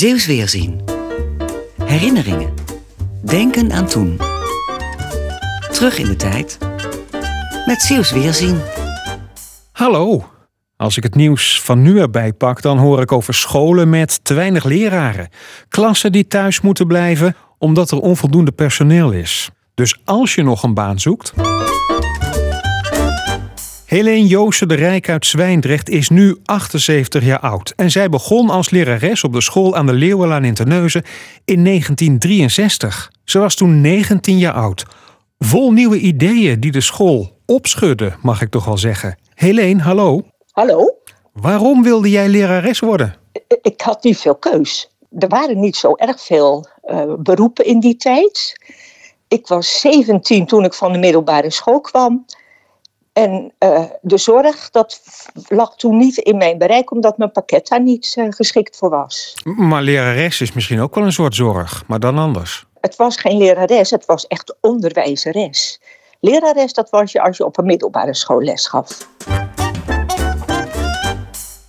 Zeeuws Weerzien. Herinneringen. Denken aan toen. Terug in de tijd. Met Zeeuws Weerzien. Hallo. Als ik het nieuws van nu erbij pak, dan hoor ik over scholen met te weinig leraren. Klassen die thuis moeten blijven omdat er onvoldoende personeel is. Dus als je nog een baan zoekt. Helene Joosen de Rijk uit Zwijndrecht is nu 78 jaar oud. En zij begon als lerares op de school aan de Leeuwenlaan in Terneuzen in 1963. Ze was toen 19 jaar oud. Vol nieuwe ideeën die de school opschudden, mag ik toch wel zeggen. Helene, hallo. Hallo? Waarom wilde jij lerares worden? Ik had niet veel keus. Er waren niet zo erg veel uh, beroepen in die tijd. Ik was 17 toen ik van de middelbare school kwam. En uh, de zorg, dat lag toen niet in mijn bereik, omdat mijn pakket daar niet uh, geschikt voor was. Maar lerares is misschien ook wel een soort zorg, maar dan anders. Het was geen lerares, het was echt onderwijzeres. Lerares, dat was je als je op een middelbare school les gaf.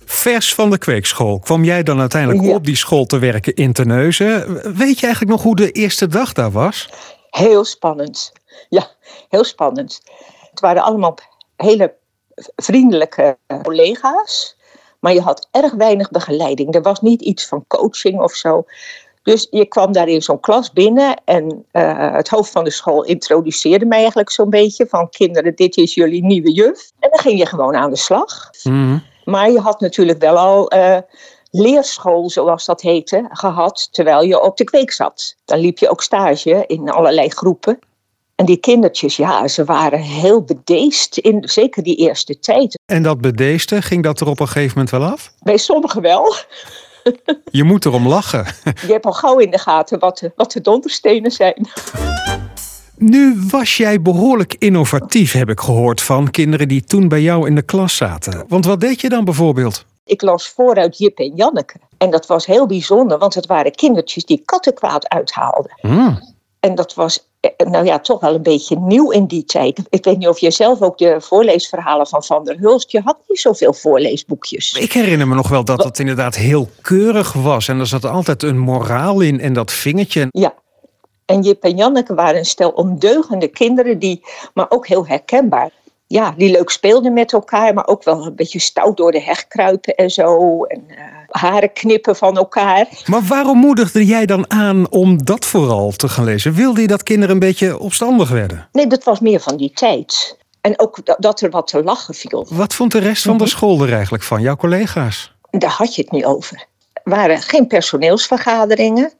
Vers van de kweekschool kwam jij dan uiteindelijk Ja. op die school te werken in Terneuzen. Weet je eigenlijk nog hoe de eerste dag daar was? Heel spannend. Ja, heel spannend. Het waren allemaal hele vriendelijke collega's. Maar je had erg weinig begeleiding. Er was niet iets van coaching of zo. Dus je kwam daar in zo'n klas binnen en eh, het hoofd van de school introduceerde mij eigenlijk zo'n beetje van kinderen, dit is jullie nieuwe juf. En dan ging je gewoon aan de slag. Mhm. Maar je had natuurlijk wel al eh, leerschool, zoals dat heette, gehad terwijl je op de kweek zat. Dan liep je ook stage in allerlei groepen. En die kindertjes, ja, ze waren heel bedeesd, in, zeker die eerste tijd. En dat bedeesde, ging dat er op een gegeven moment wel af? Bij sommigen wel. Je moet erom lachen. Je hebt al gauw in de gaten wat de, wat de donderstenen zijn. Nu was jij behoorlijk innovatief, heb ik gehoord van kinderen die toen bij jou in de klas zaten. Want wat deed je dan bijvoorbeeld? Ik las vooruit Jip en Janneke. En dat was heel bijzonder, want het waren kindertjes die kattenkwaad uithaalden. Hmm. En dat was eh, nou ja, toch wel een beetje nieuw in die tijd. Ik weet niet of je zelf ook de voorleesverhalen van Van der Hulst... je had niet zoveel voorleesboekjes. Ik herinner me nog wel dat het inderdaad heel keurig was. En er zat altijd een moraal in en dat vingertje. Ja. En Jip en Janneke waren een stel ondeugende kinderen... Die, maar ook heel herkenbaar. Ja, die leuk speelden met elkaar... maar ook wel een beetje stout door de heg kruipen en zo. En eh, haren knippen van elkaar. Maar waarom moedigde jij dan aan om dat vooral te gaan lezen? Wilde je dat kinderen een beetje opstandig werden? Nee, dat was meer van die tijd. En ook dat- er wat te lachen viel. Wat vond de rest van de school er eigenlijk van, jouw collega's? Daar had je het niet over. Er waren geen personeelsvergaderingen.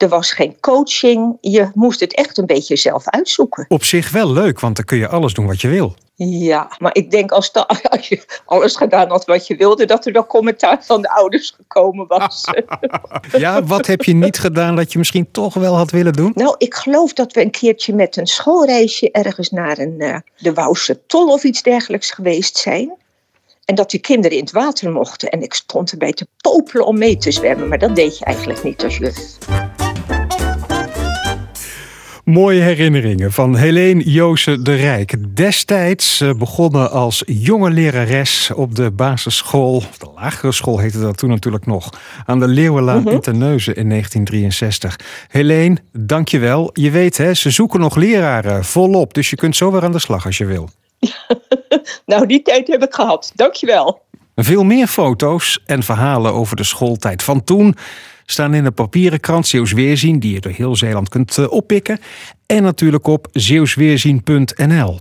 Er was geen coaching. Je moest het echt een beetje zelf uitzoeken. Op zich wel leuk, want dan kun je alles doen wat je wil. Ja, maar ik denk als, da- als je alles gedaan had wat je wilde, dat er wel commentaar van de ouders gekomen was. Ja, wat heb je niet gedaan dat je misschien toch wel had willen doen? nou, ik geloof dat we een keertje met een schoolreisje ergens naar een, eh, de Wouwse Tol of iets dergelijks geweest zijn. En dat die kinderen in het water mochten. En ik stond erbij te popelen om mee te zwemmen. Maar dat deed je eigenlijk niet als juf. Mooie herinneringen van Helene Joosen de Rijk. Destijds eh, begonnen als jonge lerares op de basisschool, of de lagere school heette dat toen natuurlijk nog, aan de Leeuwenlaan in Terneuzen in 1963. Helene, dankjewel. Je weet hè, ze zoeken nog leraren volop, dus je kunt zo weer aan de slag als je wil. Nou, die tijd heb ik gehad. Dankjewel. Veel meer foto's en verhalen over de schooltijd van toen staan in de papieren krant Zeeuws Weerzien, die je door heel Zeeland kunt eh, oppikken. En natuurlijk op zeeuwsweerzien.nl.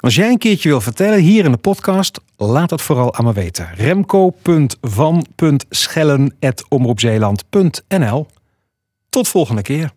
Als jij een keertje wil vertellen hier in de podcast, laat het vooral aan me weten. remco.van.schellen.omroepzeeland.nl Tot volgende keer.